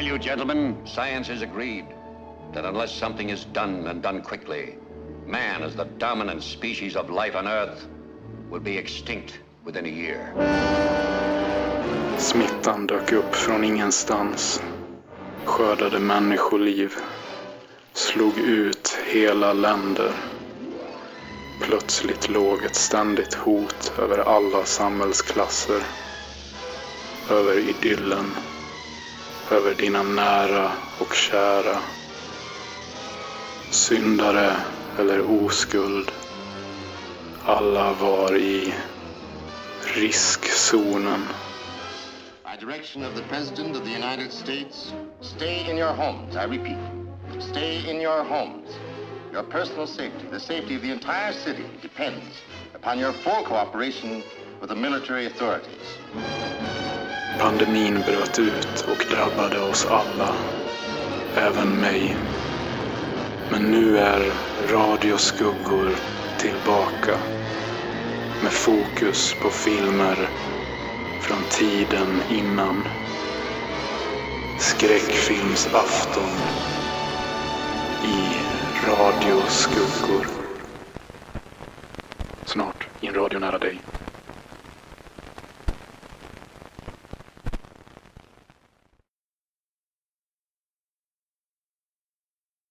you, gentlemen, science has agreed that unless something is done and done quickly, man, as the dominant species of life on Earth, will be extinct within a year. Smittan dök upp från ingenstans. Skördade människoliv. Slog ut hela länder. Plötsligt låg ett ständigt hot över alla samhällsklasser. Över idyllen. Över dina nära och kära. Syndare eller oskuld. Alla var i riskzonen. By direction of the President of the United States, stay in your homes. I repeat, stay in your homes. Your personal safety, the safety of the entire city, depends upon your full cooperation with the military authorities. Pandemin bröt ut och drabbade oss alla. Även mig. Men nu är Radioskuggor tillbaka. Med fokus på filmer från tiden innan. Skräckfilmsafton i Radioskuggor. Snart i en radio nära dig.